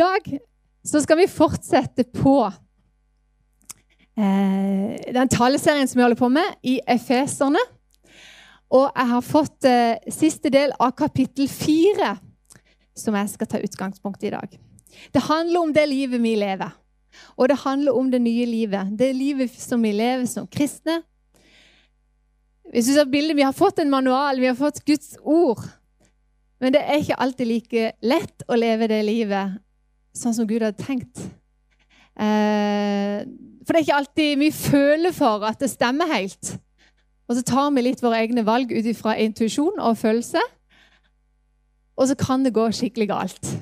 dag så skal vi fortsette på eh, den taleserien som vi holder på med, i Efeserne. Og jeg har fått eh, siste del av kapittel fire, som jeg skal ta utgangspunkt i i dag. Det handler om det livet vi lever. Og det handler om det nye livet. Det livet som vi lever som kristne. Ser bildet, Vi har fått en manual, vi har fått Guds ord. Men det er ikke alltid like lett å leve det livet sånn som Gud hadde tenkt. Eh, for det er ikke alltid vi føler for at det stemmer helt. Og så tar vi litt våre egne valg ut ifra intuisjon og følelse. Og så kan det gå skikkelig galt.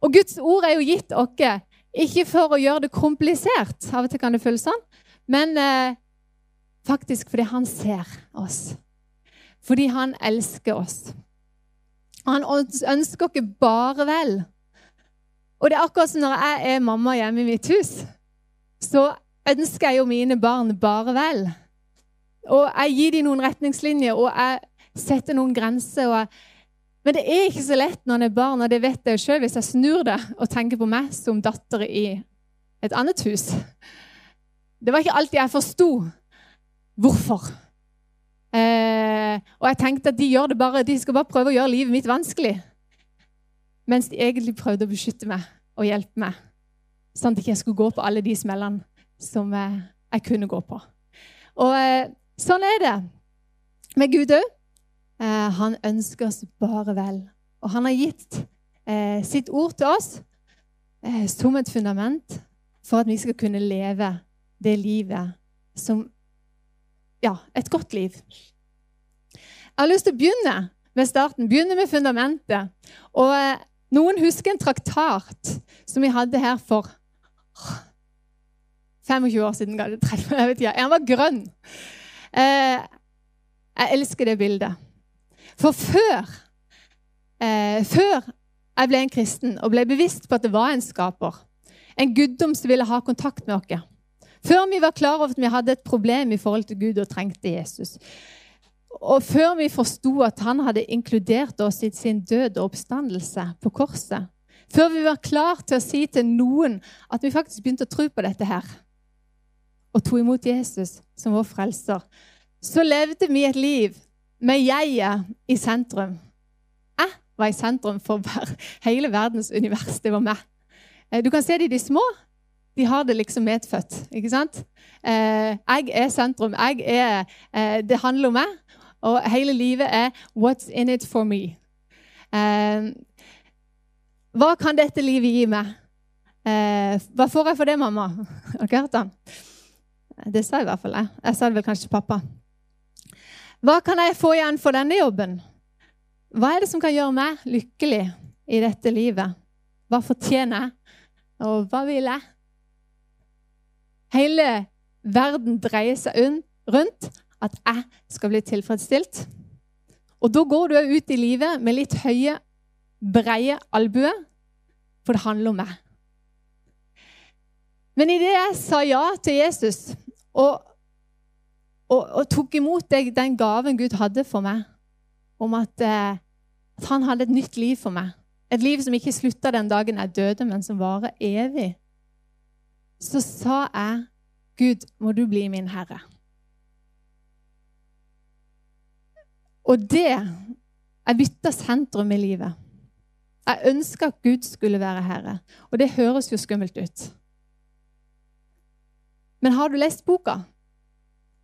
Og Guds ord er jo gitt oss ikke for å gjøre det komplisert, av og til kan det føles sånn, men eh, faktisk fordi han ser oss. Fordi han elsker oss. Han ønsker ikke bare vel. Og det er akkurat som når jeg er mamma hjemme i mitt hus, så ønsker jeg jo mine barn bare vel. Og jeg gir dem noen retningslinjer, og jeg setter noen grenser. jeg men det er ikke så lett når en er barn, og det vet jeg sjøl hvis jeg snur det og tenker på meg som datter i et annet hus. Det var ikke alltid jeg forsto hvorfor. Eh, og jeg tenkte at de, bare, de skal bare prøve å gjøre livet mitt vanskelig. Mens de egentlig prøvde å beskytte meg og hjelpe meg, sånn at jeg ikke skulle gå på alle de smellene som eh, jeg kunne gå på. Og eh, sånn er det med Gud òg. Eh, han ønsker oss bare vel. Og han har gitt sitt ord til oss som et fundament for at vi skal kunne leve det livet som Ja, et godt liv. Jeg har lyst til å begynne med starten, begynne med fundamentet. Og noen husker en traktat som vi hadde her for 25 år siden. 30, jeg vet ikke, Den var grønn. Eh, jeg elsker det bildet. For før, eh, før jeg ble en kristen og ble bevisst på at det var en skaper, en guddom som ville ha kontakt med oss, før vi var klar over at vi hadde et problem i forhold til Gud og trengte Jesus, og før vi forsto at han hadde inkludert oss i sin død og oppstandelse på korset, før vi var klar til å si til noen at vi faktisk begynte å tro på dette her, og tok imot Jesus som vår frelser, så levde vi et liv med jeget i sentrum. Jeg var i sentrum for hele verdens univers. Det var meg. Eh, du kan se de, de små. De har det liksom medfødt. ikke sant? Eh, jeg er sentrum. Jeg er, eh, det handler om meg. Og hele livet er 'what's in it for me'. Hva kan dette livet gi meg? Hva får jeg for det, mamma? Har dere? Det sa i hvert fall jeg. Jeg sa det vel kanskje pappa. Hva kan jeg få igjen for denne jobben? Hva er det som kan gjøre meg lykkelig i dette livet? Hva fortjener jeg, og hva vil jeg? Hele verden dreier seg rundt at jeg skal bli tilfredsstilt. Og da går du ut i livet med litt høye, breie albuer, for det handler om meg. Men idet jeg sa ja til Jesus og og, og tok imot den gaven Gud hadde for meg, om at, eh, at, han hadde et nytt liv for meg. Et liv som ikke slutta den dagen jeg døde, men som varer evig. Så sa jeg, 'Gud, må du bli min herre'. Og det Jeg bytta sentrum i livet. Jeg ønska at Gud skulle være herre. Og det høres jo skummelt ut. Men har du lest boka?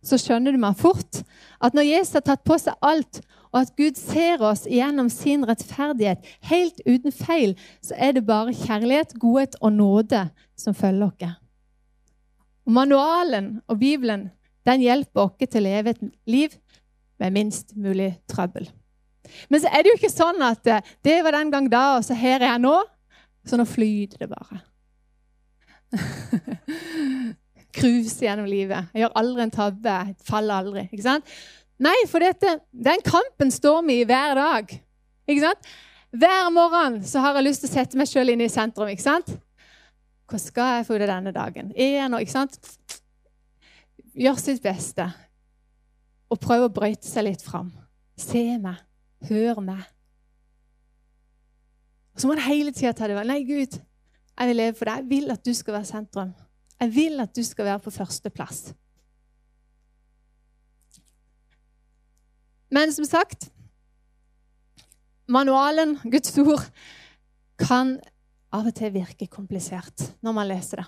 så skjønner du meg fort at når Jesus har tatt på seg alt, og at Gud ser oss gjennom sin rettferdighet helt uten feil, så er det bare kjærlighet, godhet og nåde som følger oss. Manualen og Bibelen den hjelper oss til å leve et liv med minst mulig trøbbel. Men så er det jo ikke sånn at eh, det var den gang da, og så her er jeg nå. Så nå flyter det bare. cruise gjennom livet. Jeg gjør aldri en tabbe. Jeg Faller aldri. ikke sant? Nei, for dette, den kampen står vi i hver dag. Ikke sant? Hver morgen så har jeg lyst til å sette meg sjøl inn i sentrum. ikke sant? Hva skal jeg få ut av denne dagen? En, ikke sant? Gjør sitt beste. Og prøve å brøyte seg litt fram. Se meg. Hør meg. Så må han hele tida ta det vel. Nei, Gud, jeg vil leve for deg. Jeg vil at du skal være sentrum. Jeg vil at du skal være på førsteplass. Men som sagt Manualen, Guds ord, kan av og til virke komplisert når man leser det.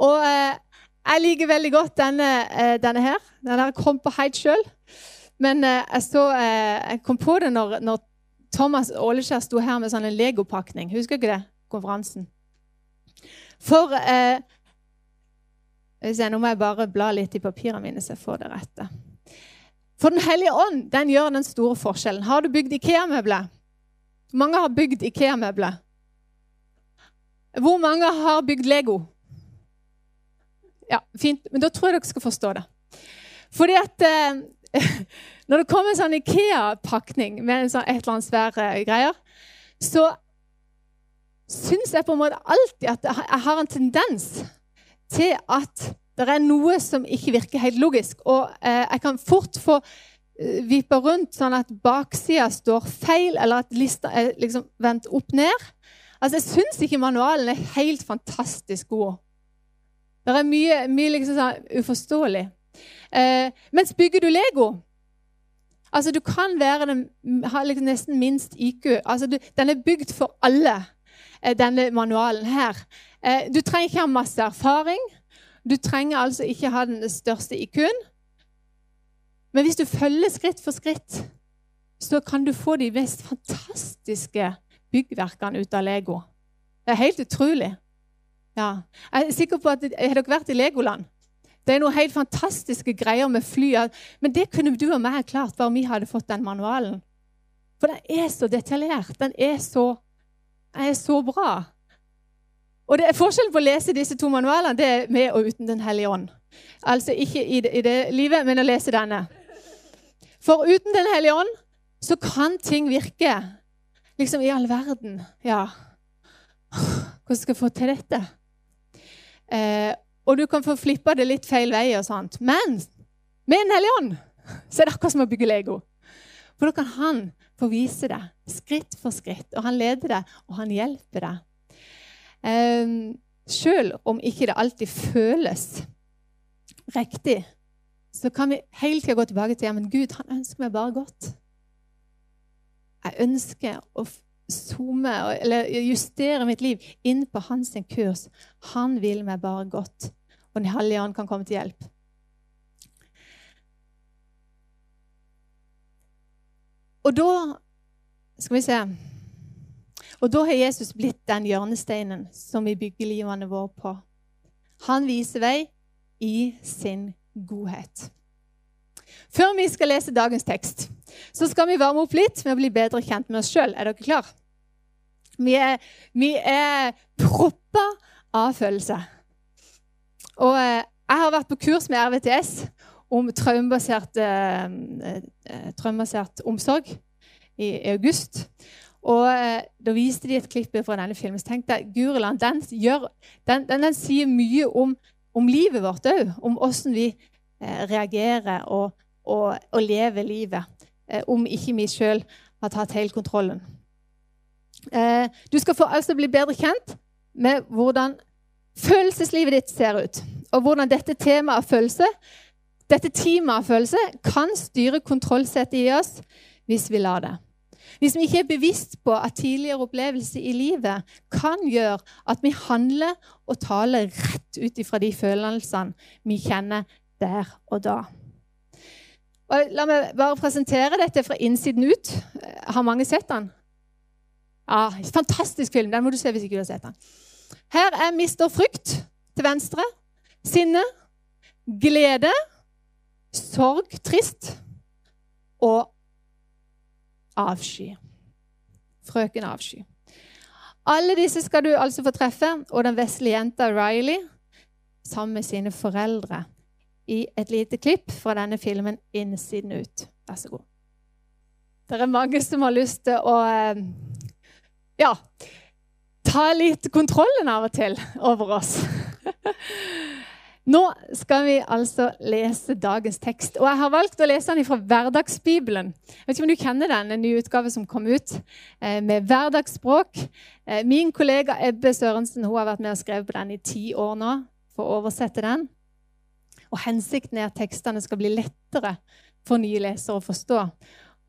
Og eh, jeg liker veldig godt denne, eh, denne her. Den her kom på helt sjøl. Men eh, jeg, så, eh, jeg, kom på det når, når Thomas Åleskjær sto her med sånn en legopakning. Husker ikke det? Konferansen. For eh, Nå må jeg bare bla litt i papirene mine, så jeg får det rette. For Den hellige ånd den gjør den store forskjellen. Har du bygd Ikea-møbler? Mange har bygd Ikea-møbler. Hvor mange har bygd Lego? Ja, Fint. Men da tror jeg dere skal forstå det. Fordi at eh, Når det kommer en sånn Ikea-pakning med en sånn et eller annet svære greier, så syns jeg på en måte alltid at jeg har en tendens til at det er noe som ikke virker helt logisk. Og eh, jeg kan fort få vippa rundt sånn at baksida står feil, eller at lista er liksom vendt opp ned. Altså, Jeg syns ikke manualen er helt fantastisk god. Det er mye, mye liksom sånn uforståelig. Eh, mens bygger du Lego Altså, Du kan være den, ha liksom nesten minst IQ. Altså, du, Den er bygd for alle, eh, denne manualen her. Eh, du trenger ikke ha masse erfaring. Du trenger altså ikke ha den største IQ-en. Men hvis du følger skritt for skritt, så kan du få de mest fantastiske byggverkene ut av Lego. Det er helt utrolig. Ja. Jeg er sikker på at Har dere vært i Legoland? Det er noen helt fantastiske greier med fly. Men det kunne du og meg klart bare vi hadde fått den manualen. For den er så detaljert. Den er så, er så bra. Og det er Forskjellen på å lese disse to manualene det er med og uten Den hellige ånd. Altså ikke i det, i det livet, men å lese denne. For uten Den hellige ånd så kan ting virke liksom i all verden. Ja, hvordan skal jeg få til dette? Eh, og du kan få flippa det litt feil vei. og sånt. Men med Den hellige ånd så er det akkurat som å bygge Lego. For da kan han få vise det skritt for skritt, og han leder det, og han hjelper deg. Eh, selv om ikke det alltid føles riktig, så kan vi hele tida gå tilbake til ja, men Gud han ønsker meg bare godt. Jeg ønsker å zoome eller justere mitt liv inn på hans kurs. Han vil meg bare godt. Og Den hellige ånd kan komme til hjelp. Og da skal vi se og da har Jesus blitt den hjørnesteinen som vi bygger livene våre på. Han viser vei i sin godhet. Før vi skal lese dagens tekst, så skal vi varme opp litt med å bli bedre kjent med oss sjøl. Er dere klar? Vi er, vi er proppa av følelser. Og eh, jeg har vært på kurs med RVTS om traumebasert, eh, eh, traumebasert omsorg i, august. Og Da viste de et klipp fra denne filmen. Så tenkte jeg Guriland, den, gjør, den, den, den sier mye om, om livet vårt òg. Om åssen vi reagerer og, og, og, lever livet. Om ikke vi sjøl har tatt helt kontrollen. Eh, du skal få altså bli bedre kjent med hvordan følelseslivet ditt ser ut. Og hvordan dette temaet av følelse, dette teamet følelse kan styre kontrollsettet i oss hvis vi lar det. Hvis vi ikke er bevisst på at tidligere opplevelser i livet kan gjøre at vi handler og taler rett ut ifra de følelsene vi kjenner der og da. Og la meg bare presentere dette fra innsiden ut. Har mange sett den? Ja, Fantastisk film. Den må du se hvis ikke du har sett den. Her er Mister Frykt til venstre. Sinne, glede, sorg, trist og avsky. Frøken avsky. Alle disse skal du altså få treffe, og den vesle jenta Riley sammen med sine foreldre i et lite klipp fra denne filmen 'Innsiden ut'. Vær så god. Det er mange som har lyst til å eh, ja, ta litt kontrollen av og til over oss. Nå skal vi altså lese dagens tekst. Og jeg har valgt å lese den fra Hverdagsbibelen. Jeg vet ikke om du kjenner den, en ny utgave som kom ut eh, med hverdagsspråk. Eh, min kollega Ebbe Sørensen hun har vært med og skrevet på den i ti år nå for å oversette den. Og Hensikten er at tekstene skal bli lettere for nye lesere å forstå.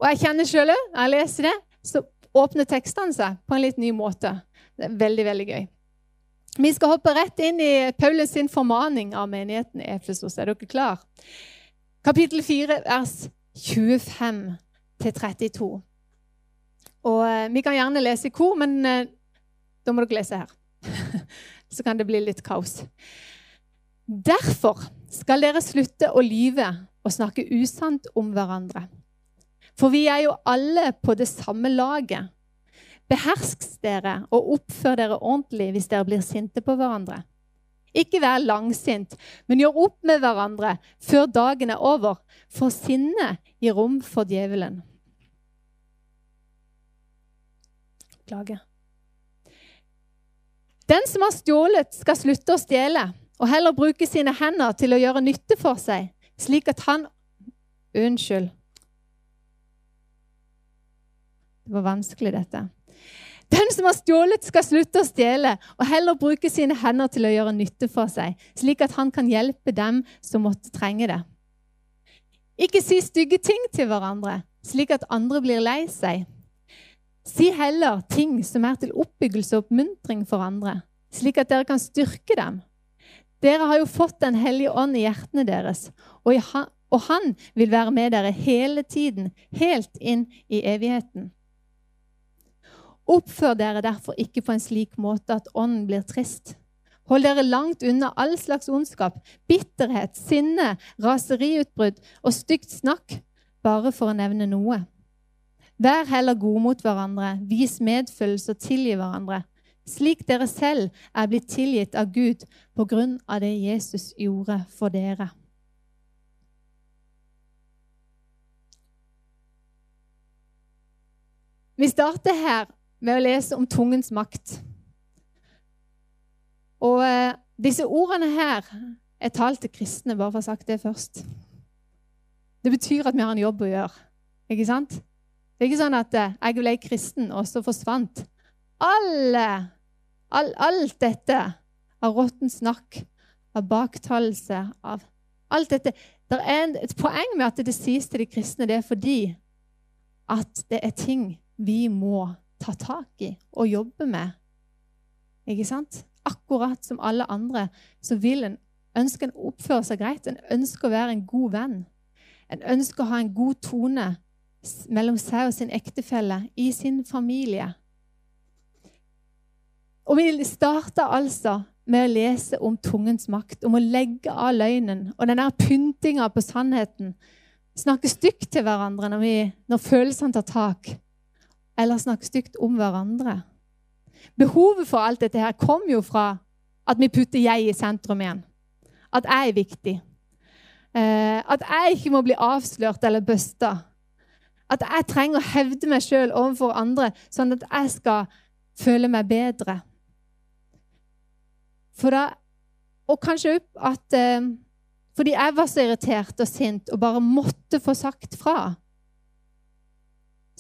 Og jeg kjenner sjøl når jeg leser det, så åpner tekstene seg på en litt ny måte. Det er veldig, veldig gøy. Vi skal hoppe rett inn i Paulus sin formaning av menigheten i Efesos. Er dere klar? Kapittel 4, vers 25 32. Og eh, Vi kan gjerne lese i kor, men eh, da må dere lese her. Så kan det bli litt kaos. Derfor skal dere slutte å lyve og snakke usant om hverandre. For vi er jo alle på det samme laget. Behersk dere og oppfør dere ordentlig hvis dere blir sinte på hverandre. Ikke vær langsint, men gjør opp med hverandre før dagen er over, for sinnet gir rom for djevelen. Klage. Den som har stjålet, skal slutte å stjele, og heller bruke sine hender til å gjøre nytte for seg, slik at han Unnskyld. Det var vanskelig, dette. Den som har stjålet, skal slutte å stjele og heller bruke sine hender til å gjøre nytte for seg, slik at han kan hjelpe dem som måtte trenge det. Ikke si stygge ting til hverandre, slik at andre blir lei seg. Si heller ting som er til oppbyggelse og oppmuntring for andre, slik at dere kan styrke dem. Dere har jo fått Den hellige ånd i hjertene deres, og, han vil være med dere hele tiden, helt inn i evigheten. Oppfør dere derfor ikke på en slik måte at ånden blir trist. Hold dere langt unna all slags ondskap, bitterhet, sinne, raseriutbrudd og stygt snakk, bare for å nevne noe. Vær heller gode mot hverandre, vis medfølelse og tilgi hverandre, slik dere selv er blitt tilgitt av Gud på grunn av det Jesus gjorde for dere. Vi starter her med å lese om tungens makt. Og eh, disse ordene her er talt til kristne, bare for å ha sagt det først. Det betyr at vi har en jobb å gjøre. Ikke sant? Det er ikke sånn at eh, jeg ble kristen, og så forsvant alle, all, alt dette av råttent snakk, av baktalelse, av alt dette. Det er et poeng med at det sies til de kristne, det er fordi at det er ting vi må ta tak i og jobbe med. Ikke sant? Akkurat som alle andre så vil en ønske en oppføre seg greit. En ønsker å være en god venn. En ønsker å ha en god tone mellom seg og sin ektefelle i sin familie. Og Vi starta altså med å lese om tungens makt, om å legge av løgnen og den der pyntinga på sannheten. Snakke stygt til hverandre når, vi, når følelsene tar tak eller snakke stygt om hverandre. Behovet for alt dette her kom jo fra at vi putter jeg i sentrum igjen. At jeg er viktig. Eh, at jeg ikke må bli avslørt eller busta. At jeg trenger å hevde meg sjøl overfor andre, sånn at jeg skal føle meg bedre. For da, og kanskje at eh, fordi jeg var så irritert og sint og bare måtte få sagt fra,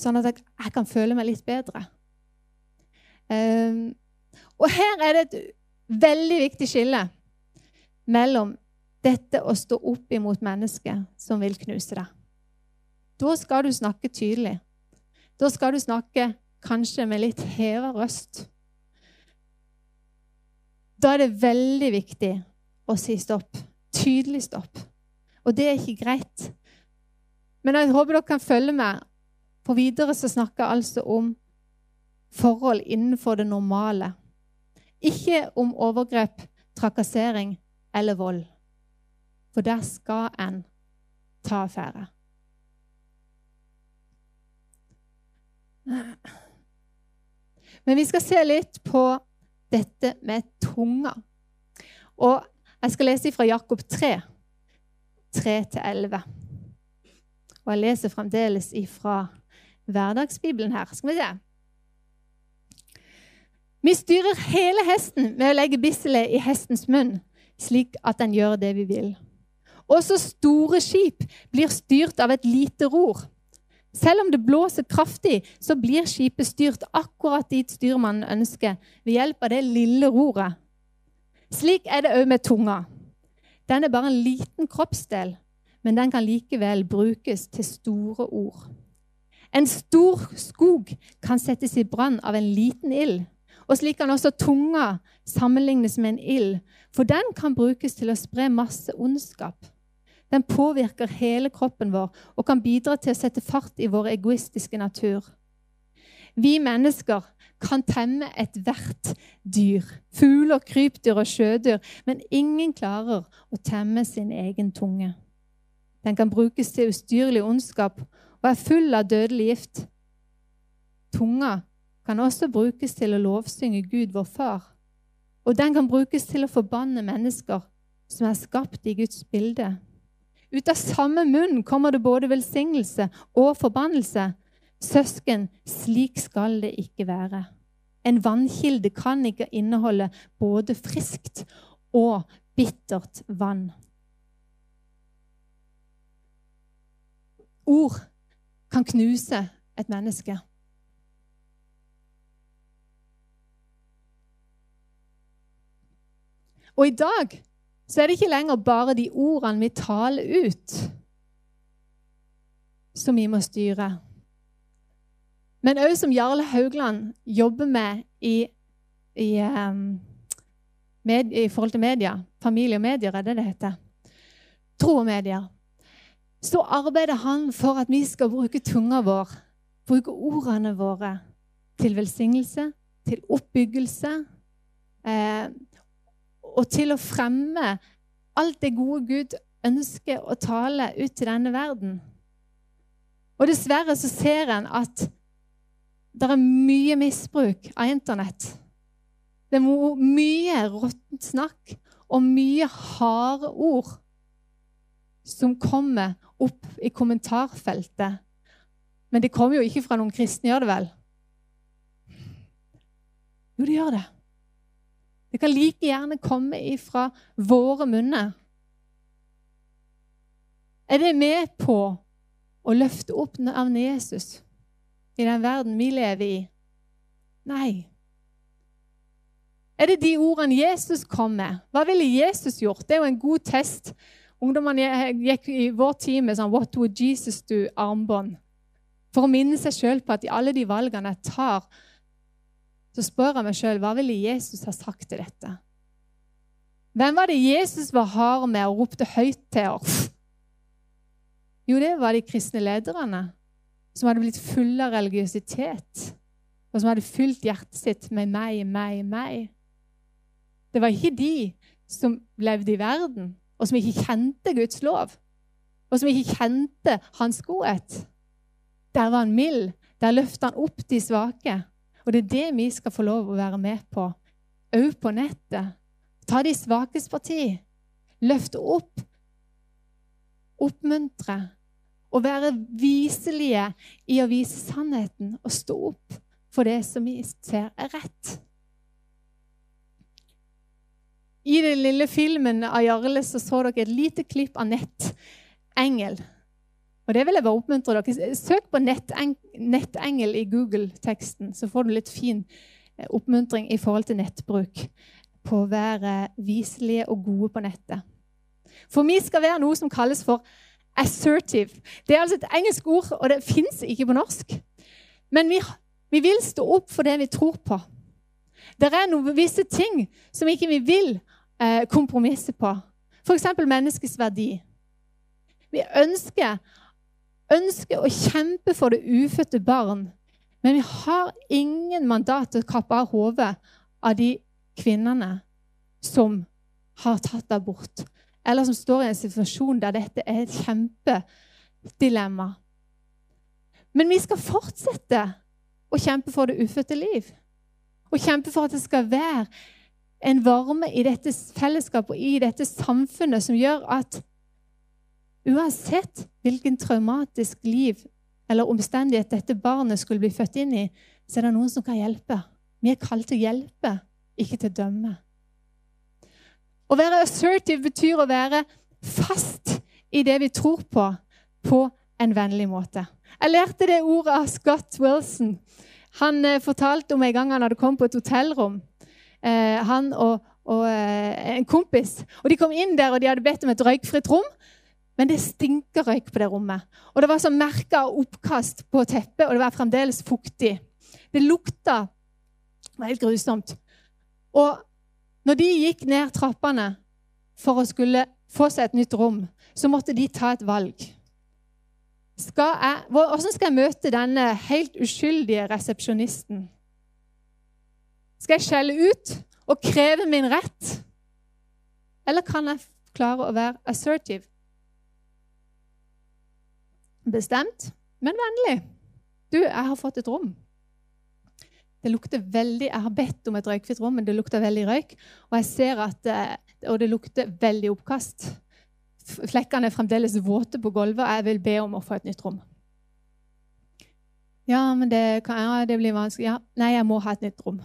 sånn at jeg, jeg kan føle meg litt bedre. Um, og her er det et veldig viktig skille mellom dette å stå opp imot mennesket som vil knuse deg. Da skal du snakke tydelig. Da skal du snakke kanskje med litt heva røst. Da er det veldig viktig å si stopp. Tydelig stopp. Og det er ikke greit. Men jeg håper dere kan følge meg for videre så snakker jeg altså om forhold innenfor det normale. Ikke om overgrep, trakassering eller vold. For der skal en ta affære. Men vi skal se litt på dette med tunga. Og jeg skal lese fra Jakob 3, 3-11. Og jeg leser fremdeles ifra hverdagsbibelen her. Skal vi se. Vi styrer hele hesten med å legge bisselet i hestens munn, slik at den gjør det vi vil. Også store skip blir styrt av et lite ror. Selv om det blåser kraftig, så blir skipet styrt akkurat dit styrmannen ønsker, ved hjelp av det lille roret. Slik er det òg med tunga. Den er bare en liten kroppsdel, men den kan likevel brukes til store ord. En stor skog kan settes i brann av en liten ild. Og slik kan også tunga sammenlignes med en ild, for den kan brukes til å spre masse ondskap. Den påvirker hele kroppen vår og kan bidra til å sette fart i vår egoistiske natur. Vi mennesker kan temme ethvert dyr, fugler, krypdyr og sjødyr, men ingen klarer å temme sin egen tunge. Den kan brukes til ustyrlig ondskap og er full av dødelig gift. Tunga kan også brukes til å lovsynge Gud, vår Far. Og den kan brukes til å forbanne mennesker som er skapt i Guds bilde. Ut av samme munn kommer det både velsignelse og forbannelse. Søsken, slik skal det ikke være. En vannkilde kan ikke inneholde både friskt og bittert vann. Ord kan knuse et menneske. Og i dag så er det ikke lenger bare de ordene vi taler ut, som vi må styre. Men òg som Jarle Haugland jobber med i, i, um, med, i, forhold til media. Familie og medier er det det heter. Tro og medier. Så arbeider han for at vi skal bruke tunga vår, bruke ordene våre, til velsignelse, til oppbyggelse. Eh, og til å fremme alt det gode Gud ønsker å tale ut til denne verden. Og dessverre så ser en at det er mye misbruk av Internett. Det er mye råttent snakk og mye harde ord som kommer opp i kommentarfeltet. Men det kommer jo ikke fra noen kristne, gjør det vel? Jo, det gjør det. Det kan like gjerne komme ifra våre munner. Er det med på å løfte opp navnet Jesus i den verden vi lever i? Nei. Er det de ordene Jesus kom med? Hva ville Jesus gjort? Det er jo en god test. Ungdommene gikk i vår tid med sånn What would Jesus do?-armbånd. For å minne seg sjøl på at i alle de valgene jeg tar, så spør jeg meg sjøl hva ville Jesus ha sagt til dette? Hvem var det Jesus var hard med og ropte høyt til? Oss? Jo, det var de kristne lederne som hadde blitt fulle av religiøsitet, og som hadde fylt hjertet sitt med meg, meg, meg. Det var ikke de som levde i verden, og som ikke kjente Guds lov, og som ikke kjente hans godhet. Der var han mild. Der løfta han opp de svake. Og det er det vi skal få lov å være med på, òg på nettet. Ta de svakes parti. Løfte opp. Oppmuntre. Og være viselige i å vise sannheten og stå opp for det som vi ser er rett. I den lille filmen av Jarle så, så dere et lite klipp av Nettengel. Og det vil jeg bare oppmuntre dere. Søk på netteng nettengel i Google-teksten, så får du litt fin eh, oppmuntring i forhold til nettbruk. På å være viselige og gode på nettet. For vi skal være noe som kalles for assertive. Det er altså et engelsk ord, og det fins ikke på norsk. Men vi, vi, vil stå opp for det vi tror på. Det er noen visse ting som ikke vi vil eh, kompromisse på. F.eks. menneskets verdi. Vi ønsker ønsker å kjempe for det ufødte barn, men vi har ingen mandat til å kappe av hodet av de kvinnene som har tatt abort, eller som står i en situasjon der dette er et kjempedilemma. Men vi skal fortsette å kjempe for det ufødte liv. Og kjempe for at det skal være en varme i dette fellesskapet og i dette samfunnet som gjør at Uansett hvilken traumatisk liv eller omstendighet dette barnet skulle bli født inn i, så er det noen som kan hjelpe. Vi er kalt til å hjelpe, ikke til å dømme. Å være assertive betyr å være fast i det vi tror på, på en vennlig måte. Jeg lærte det ordet av Scott Wilson. Han eh, fortalte om en gang han hadde kommet på et hotellrom. Eh, han og, og eh, en kompis. Og De kom inn der og de hadde bedt om et røykfritt rom. Men det stinker røyk på det rommet. Og det var sånn merker av oppkast på teppet, og det var fremdeles fuktig. Det lukta Det var helt grusomt. Og når de gikk ned trappene for å skulle få seg et nytt rom, så måtte de ta et valg. Skal jeg, hvordan skal jeg møte denne helt uskyldige resepsjonisten? Skal jeg skjelle ut og kreve min rett? Eller kan jeg klare å være assertive? Bestemt, men vennlig. Du, jeg har fått et rom. Det lukter veldig, Jeg har bedt om et røykfritt rom, men det lukter veldig røyk. Og jeg ser at, eh, og det lukter veldig oppkast. Flekkene er fremdeles våte på gulvet, og jeg vil be om å få et nytt rom. Ja, men det, kan, ja, det blir vanskelig. Ja, nei, jeg må ha et nytt rom.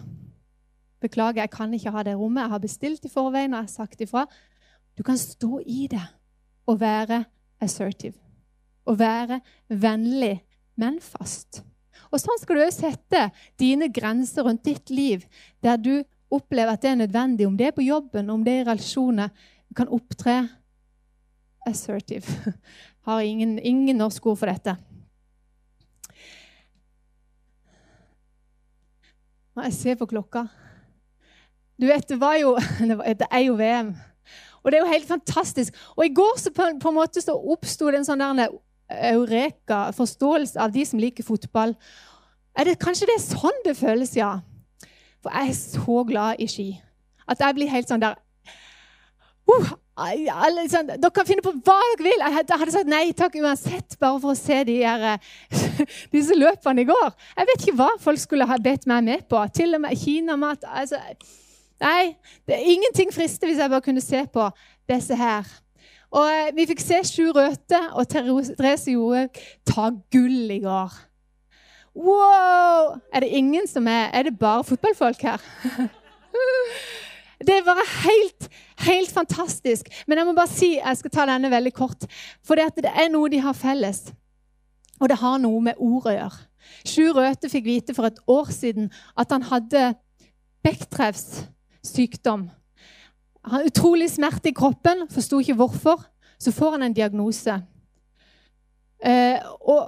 Beklager, jeg kan ikke ha det rommet. Jeg har bestilt i forveien og jeg har sagt ifra. Du kan stå i det og være assertive. Og være vennlig, men fast. Og Sånn skal du òg sette dine grenser rundt ditt liv, der du opplever at det er nødvendig, om det er på jobben, om det er i relasjoner. Du kan opptre assertive. Har ingen, ingen norsk ord for dette. Når jeg ser på klokka Du vet, det var jo Det er jo VM. Og det er jo helt fantastisk. Og i går så på, på en måte så oppsto det en sånn der eureka, forståelse av de som liker fotball. Er det, kanskje det er sånn det føles, ja. For jeg er så glad i ski at jeg blir helt sånn der uh, sånn, Dere kan finne på hva dere vil. Jeg hadde sagt nei takk uansett, bare for å se de her, disse løpene i går. Jeg vet ikke hva folk skulle ha bedt meg med på. Til og med kinamat. Altså, nei, det er ingenting frister hvis jeg bare kunne se på disse her. Og eh, Vi fikk se Sjur Røthe og Therese Joe ta gull i går. Wow! Er det ingen som er Er det bare fotballfolk her? Det er bare helt, helt fantastisk. Men jeg må bare si, jeg skal ta denne veldig kort, for det, er noe de har felles. Og det har noe med ord å gjøre. Sjur Røthe fikk vite for et år siden at han hadde Bechdrevs sykdom. Han har utrolig smerte i kroppen, forsto ikke hvorfor. Så får han en diagnose. Eh, og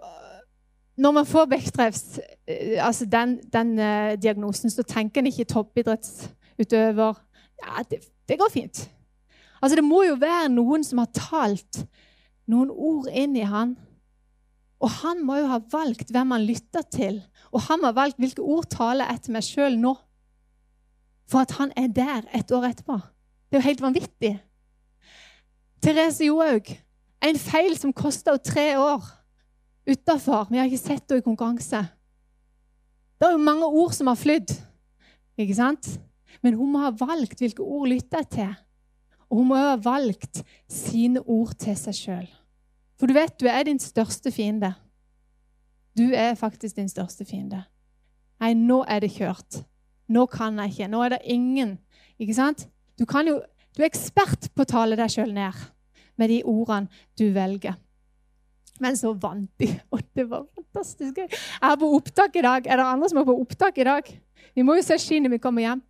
når man får Bechdrevs, eh, altså den, den eh, diagnosen, så tenker en ikke toppidrettsutøver. Ja, det, det, går fint. Altså, det må jo være noen som har talt noen ord inn i han. Og han må jo ha valgt hvem han lytter til. Og han har valgt hvilke ord taler til meg sjøl nå. For at han er der et år etterpå. Det er jo helt vanvittig. Therese Johaug. En feil som kosta henne tre år utafor. Vi har ikke sett henne i konkurranse. Det er jo mange ord som har flydd. Ikke sant? Men hun må ha valgt hvilke ord lytter jeg til. Og hun må ha valgt sine ord til seg sjøl. For du vet, du er din største fiende. Du er faktisk din største fiende. Nei, nå er det kjørt. Nå kan jeg ikke. Nå er det ingen. Ikke sant? Du, jo, du er ekspert på å tale deg sjøl ned med de ordene du velger. Men så vant de, og det var fantastisk gøy. Jeg er på opptak i dag. Er det andre som er på opptak i dag? Vi må jo se ski når vi kommer hjem.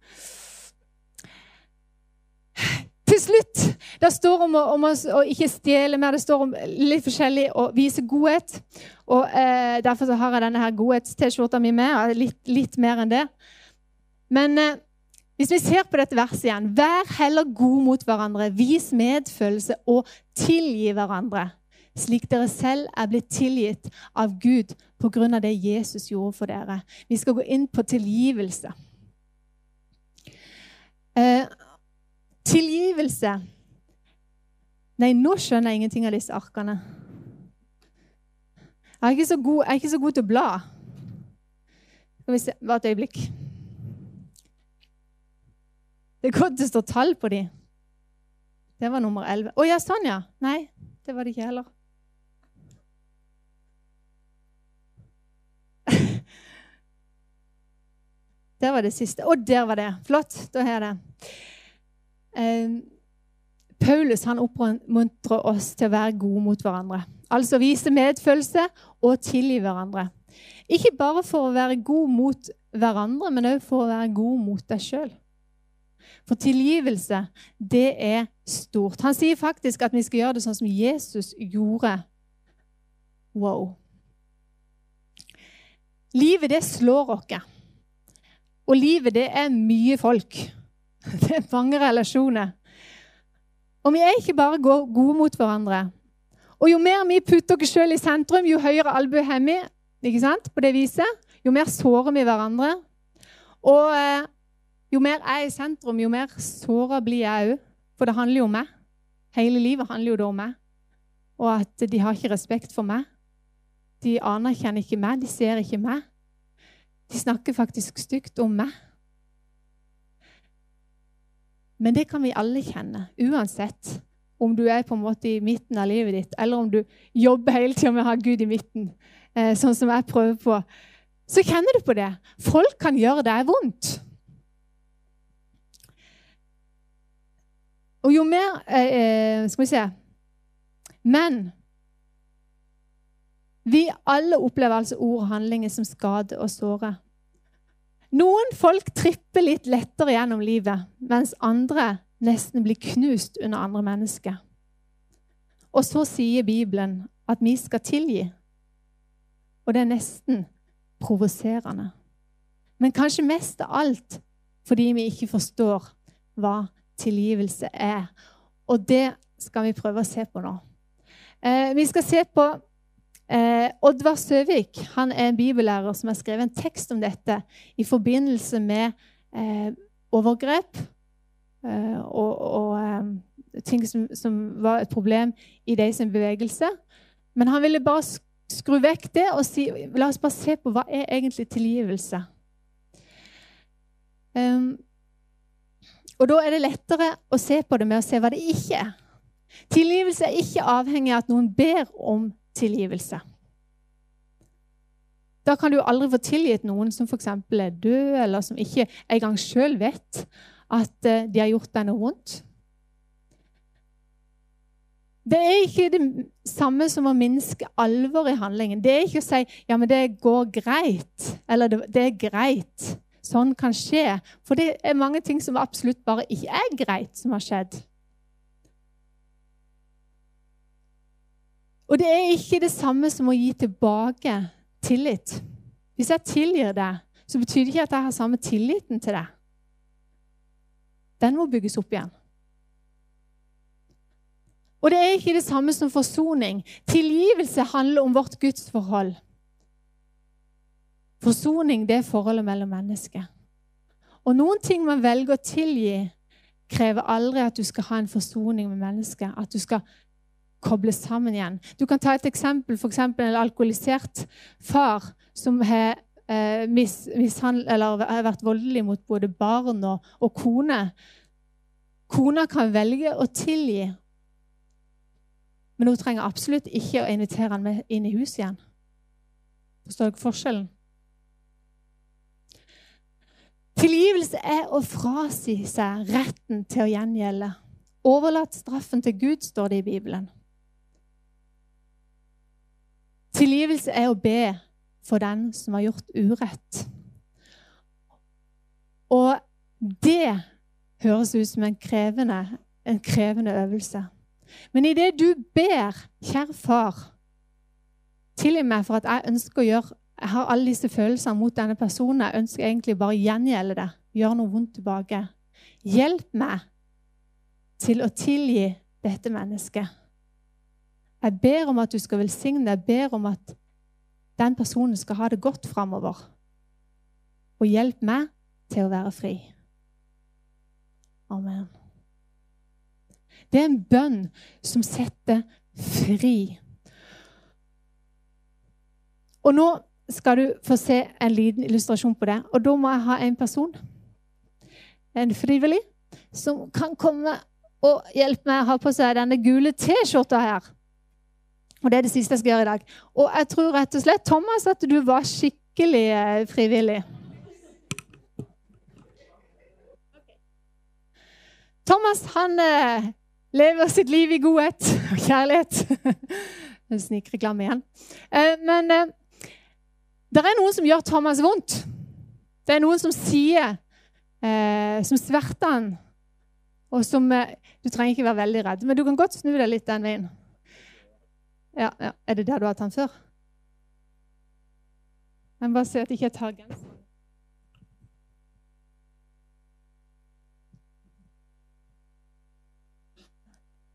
Til slutt Det står om, å, om å, å ikke stjele mer. Det står om litt forskjellig å vise godhet. Og eh, Derfor har jeg denne her godhets-T-skjorta mi med. Litt, litt, mer enn det. Men eh, hvis vi ser på dette verset igjen Vær heller god mot hverandre, vis medfølelse og tilgi hverandre, slik dere selv er blitt tilgitt av Gud av det Jesus gjorde for dere. Vi skal gå inn på tilgivelse. Eh, tilgivelse Nei, nå skjønner jeg ingenting av disse arkene. Jeg er ikke så god, jeg er ikke så god til å bla. Skal vi se Bare et øyeblikk. Det er godt det står tall på de. Det var nummer 11. Å ja, sånn, ja. Nei, det var det ikke heller. Der var det siste. Og der var det. Flott. Da har jeg det. Ehm, Paulus han oppmuntrer oss til å være gode mot hverandre. Altså vise medfølelse og tilgi hverandre. Ikke bare for å være god mot hverandre, men òg for å være god mot deg sjøl. For tilgivelse, det er stort. Han sier faktisk at vi skal gjøre det sånn som Jesus gjorde. Wow. Livet, det slår oss. Og livet, det er mye folk. Det er mange relasjoner. Og vi er ikke bare gode mot hverandre. Og jo mer vi putter oss sjøl i sentrum, jo høyere albue har vi. Ikke sant? På det viset. Jo mer sårer vi hverandre. Og eh, jo mer jeg er i sentrum, jo mer såra blir jeg òg. For det handler jo om meg. Hele livet handler jo da om meg. Og at de har ikke respekt for meg. De anerkjenner ikke meg, de ser ikke meg. De snakker faktisk stygt om meg. Men det kan vi alle kjenne, uansett om du er på en måte i midten av livet ditt, eller om du jobber hele tida med å ha Gud i midten, eh, sånn som jeg prøver på. Så kjenner du på det. Folk kan gjøre deg vondt. Og jo mer eh, eh, Skal vi se Men vi alle opplever altså ord og handlinger som skader og sårer. Noen folk tripper litt lettere gjennom livet, mens andre nesten blir knust under andre mennesker. Og så sier Bibelen at vi skal tilgi. Og det er nesten provoserende. Men kanskje mest av alt fordi vi ikke forstår hva tilgivelse er. Og det skal vi prøve å se på nå. Eh, vi skal se på eh, Oddvar Søvik. Han er en bibellærer som har skrevet en tekst om dette i forbindelse med eh, overgrep eh, og, og eh, ting som, som, var et problem i de sin bevegelse. Men han ville bare skru vekk det og si la oss bare se på hva er egentlig tilgivelse. Um, og da er det lettere å se på det med å se hva det ikke er. Tilgivelse er ikke avhengig av at noen ber om tilgivelse. Da kan du aldri få tilgitt noen som f.eks. er død, eller som ikke engang sjøl vet at eh, de har gjort deg noe vondt. Det er ikke det samme som å minske alvor i handlingen. Det er ikke å si ja, men det går greit, eller det er greit sånn kan skje. For det er mange ting som absolutt bare ikke er greit, som har skjedd. Og det er ikke det samme som å gi tilbake tillit. Hvis jeg tilgir deg, så betyr det ikke at jeg har samme tilliten til deg. Den må bygges opp igjen. Og det er ikke det samme som forsoning. Tilgivelse handler om vårt gudsforhold. Forsoning det er forholdet mellom mennesker. Og noen ting man velger å tilgi, krever aldri at du skal ha en forsoning med mennesket. At du skal koble sammen igjen. Du kan ta et eksempel, f.eks. en alkoholisert far som har eh, mis, vært voldelig mot både barn og, og kone. Kona kan velge å tilgi, men hun trenger absolutt ikke å invitere han med inn i huset igjen. Forstår dere forskjellen? Tilgivelse er å frasi seg retten til å gjengjelde. Overlat straffen til Gud, står det i Bibelen. Tilgivelse er å be for den som har gjort urett. Og det høres ut som en krevende, en krevende øvelse. Men idet du ber, kjære far, tilgi meg for at jeg ønsker å gjøre jeg har alle disse følelsene mot denne personen. Jeg ønsker egentlig bare å gjengjelde det. Gjøre noe vondt tilbake. Hjelp meg til å tilgi dette mennesket. Jeg ber om at du skal velsigne Jeg ber om at den personen skal ha det godt framover. Og hjelp meg til å være fri. Amen. Det er en bønn som setter fri. Og nå skal du få se en liten illustrasjon på det. Og da må jeg ha en person, en frivillig, som kan komme og hjelpe meg å ha på seg denne gule T-skjorta her. Og Det er det siste jeg skal gjøre i dag. Og jeg tror rett og slett, Thomas, at du var skikkelig eh, frivillig. Thomas han eh, lever sitt liv i godhet og kjærlighet. Snikreklame igjen. Eh, men det er noen som gjør Thomas vondt. Det er noen som sier Som sverter han. Og som Du trenger ikke være veldig redd, men du kan godt snu deg litt den veien. Ja, ja. Er det der du har hatt den før? Jeg må bare se at jeg ikke tar genseren.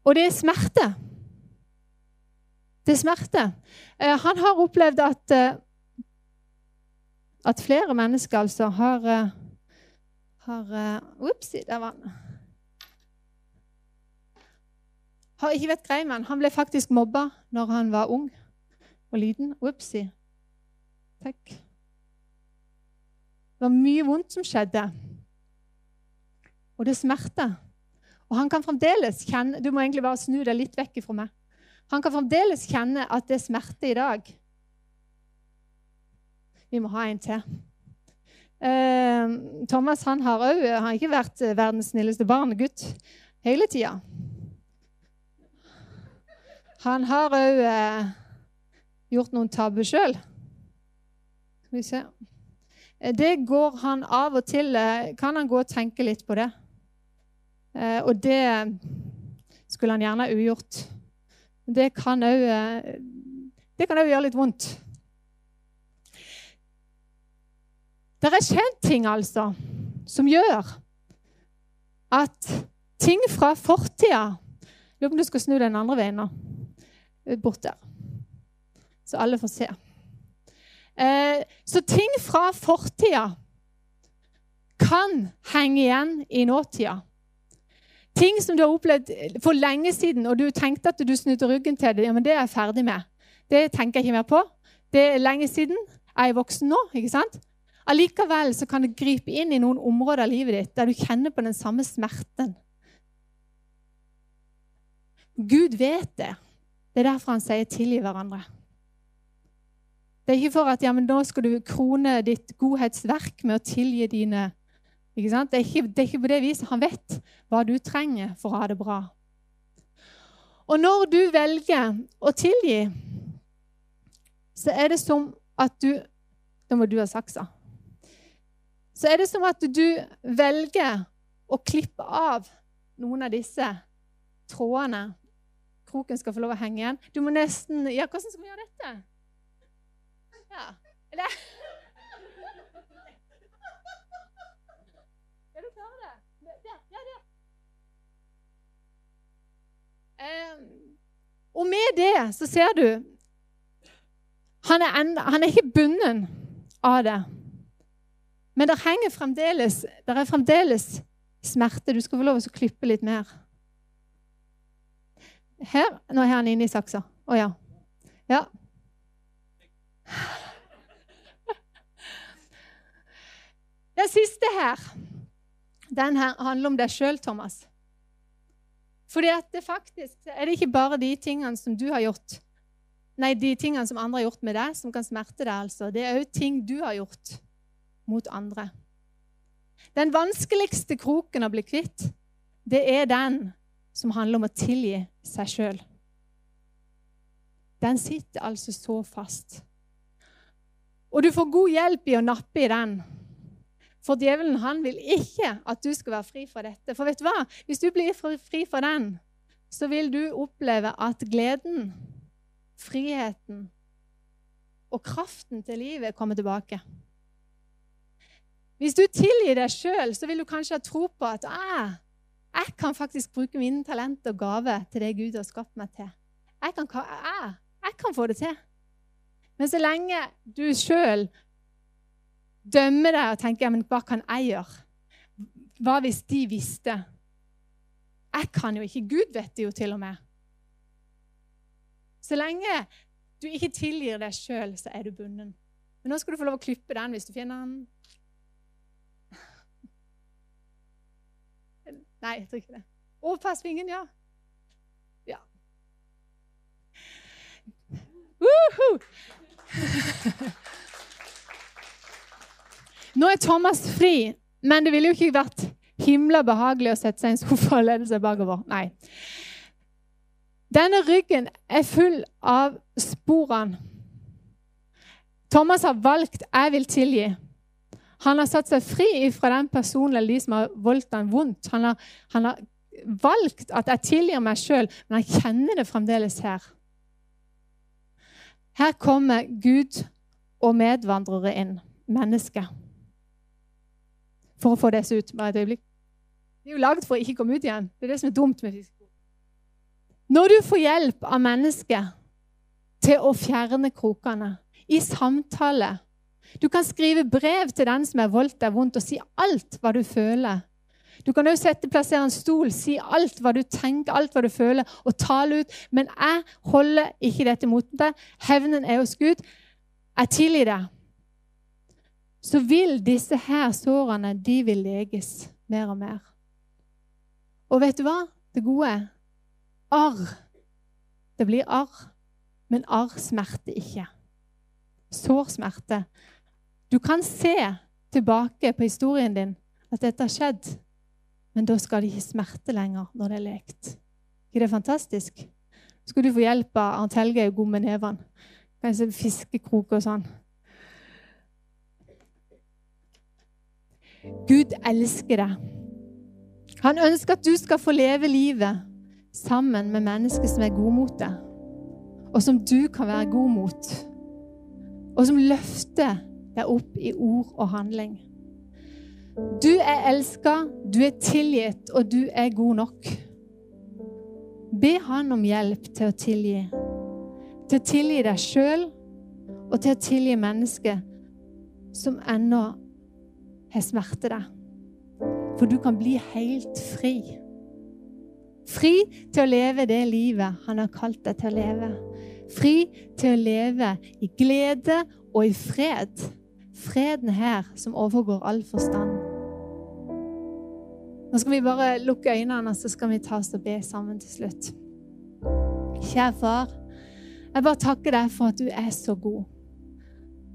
Og det er smerte. Det er smerte. Eh, han har opplevd at, eh, at flere mennesker altså har, eh, har Opsi, der var han. Har ikke vært grei med han. Han ble faktisk mobba når han var ung og liten. Opsi. Takk. Det var mye vondt som skjedde. Og det smerter. Og han kan fremdeles kjenne Du må egentlig bare snu deg litt vekk fra meg. Han kan fremdeles kjenne at det er smerte i dag. Vi må ha en til. Eh, Thomas han har òg ikke vært verdens snilleste barn, gutt, hele tida. Han har òg eh, gjort noen tabber sjøl. Skal vi se eh, Det går han av og til eh, Kan han gå og tenke litt på det? Eh, og det skulle han gjerne ugjort. Det kan òg eh, gjøre litt vondt. Det er skjedd ting, altså, som gjør at ting fra fortida Lurer på om du skal snu den andre veien nå. Bort der. Så alle får se. Eh, så ting fra fortida kan henge igjen i nåtida. Ting som du har opplevd for lenge siden, og du tenkte at du snudde ryggen til det. Ja, men det er jeg ferdig med. Det tenker jeg ikke mer på. Det er lenge siden. Jeg er voksen nå. ikke sant? Allikevel så kan det gripe inn i noen områder av livet ditt der du kjenner på den samme smerten. Gud vet det. Det er derfor han sier 'tilgi hverandre'. Det er ikke for at ja, men nå skal du krone ditt godhetsverk med å tilgi dine det er, ikke, det er ikke på det viset. Han vet hva du trenger for å ha det bra. Og når du velger å tilgi, så er det som at du Da må du ha saksa. Så er det som at du velger å klippe av noen av disse trådene. Kroken skal få lov å henge igjen. Du må nesten Ja, hvordan skal vi gjøre dette? Ja. Eller Ja, du klarer det. Der. Ja, der. Um, og med det så ser du han er, enda, han er ikke bunden av det. Men det fremdeles, det er fremdeles smerte. Du skal få lov å klippe litt mer. Her. Nå er han inne i saksa. Å ja. Ja. Den siste her, den her handler om deg sjøl, Thomas. Fordi at det faktisk er det ikke bare de tingene som du har gjort, nei, de tingene som andre har gjort med deg, som kan smerte deg. altså. Det er òg ting du har gjort mot andre. Den vanskeligste kroken å bli kvitt, det er den som handler om å tilgi seg sjøl. Den sitter altså så fast. Og du får god hjelp i å nappe i den. For djevelen han vil ikke at du skal være fri fra dette. For vet du hva? Hvis du blir fri fra den, så vil du oppleve at gleden, friheten og kraften til livet kommer tilbake. Hvis du tilgir deg sjøl, så vil du kanskje ha tro på at ah, jeg kan faktisk bruke mine talenter og gaver til det Gud har skapt meg til. Jeg kan, jeg, jeg kan få det til. Men så lenge du sjøl dømmer deg og tenker men hva kan jeg gjøre? Hva hvis de visste? Jeg kan jo ikke. Gud vet det jo til og med. Så lenge du ikke tilgir deg sjøl, så er du bunden. Men nå skal du få lov å klippe den hvis du finner den. Nei, jeg tror ikke det. Å, pass vingen, ja. Ja. Woohoo! Nå er Thomas fri, men det ville jo ikke vært himla behagelig å sette seg i en sofa og lede seg bakover. Nei. Denne ryggen er full av sporene. Thomas har valgt 'jeg vil tilgi'. Han har satt seg fri fra den personen eller de som har voldt ham vondt. Han har, han har valgt at 'jeg tilgir meg sjøl', men han kjenner det fremdeles her. Her kommer Gud og medvandrere inn, mennesker, for å få disse ut. Bare et øyeblikk. De er jo lagd for å ikke komme ut igjen. Det er det som er dumt med fiskekort. Når du får hjelp av mennesker til å fjerne krokene, i samtale Du kan skrive brev til den som har voldt deg vondt, og si alt hva du føler. Du kan sette, plassere en stol, si alt hva du tenker, alt hva du føler, og tale ut. Men jeg holder ikke dette mot deg. Hevnen er hos Gud. Jeg tilgir deg. Så vil disse her sårene de vil leges mer og mer. Og vet du hva? Det gode er arr. Det blir arr, men arr smerter ikke. Sår smerte. Du kan se tilbake på historien din at dette har skjedd, men da skal det ikke smerte lenger når det er lekt. ikke det fantastisk? Skal du få hjelp av Arnt Helge god med nevene. Kanskje fiskekrok og sånn. Gud elsker deg. Han ønsker at du skal få leve livet sammen med mennesker som er gode mot deg, og som du kan være god mot, og som løfter deg opp i ord og handling. Du er elska, du er tilgitt, og du er god nok. Be Han om hjelp til å tilgi. Til å tilgi deg sjøl og til å tilgi mennesker som ennå har smerte deg. For du kan bli helt fri. Fri til å leve det livet han har kalt deg til å leve. Fri til å leve i glede og i fred. Freden her som overgår all forstand. Nå skal vi bare lukke øynene, og så skal vi ta oss og be sammen til slutt. Kjære far, jeg bare takker deg for at du er så god.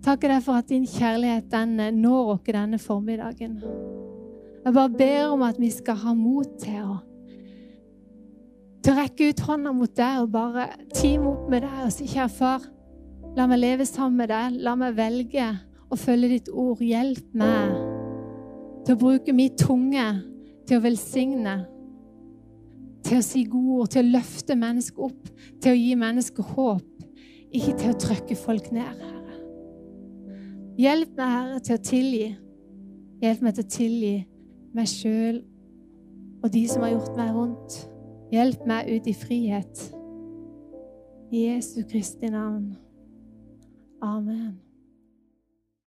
Takker deg for at din kjærlighet den når oss denne formiddagen. Jeg bare ber om at vi skal ha mot til å, til å rekke ut hånda mot deg og bare teame opp med deg og si, kjære far, la meg leve sammen med deg. La meg velge å følge ditt ord. Hjelp meg til å bruke min tunge til å velsigne, til å si gode ord, til å løfte mennesker opp, til å gi mennesker håp, ikke til å trykke folk ned, Herre. Hjelp meg, Herre, til å tilgi. Hjelp meg til å tilgi meg sjøl og de som har gjort meg vondt. Hjelp meg ut i frihet. I Jesu Kristi navn. Amen.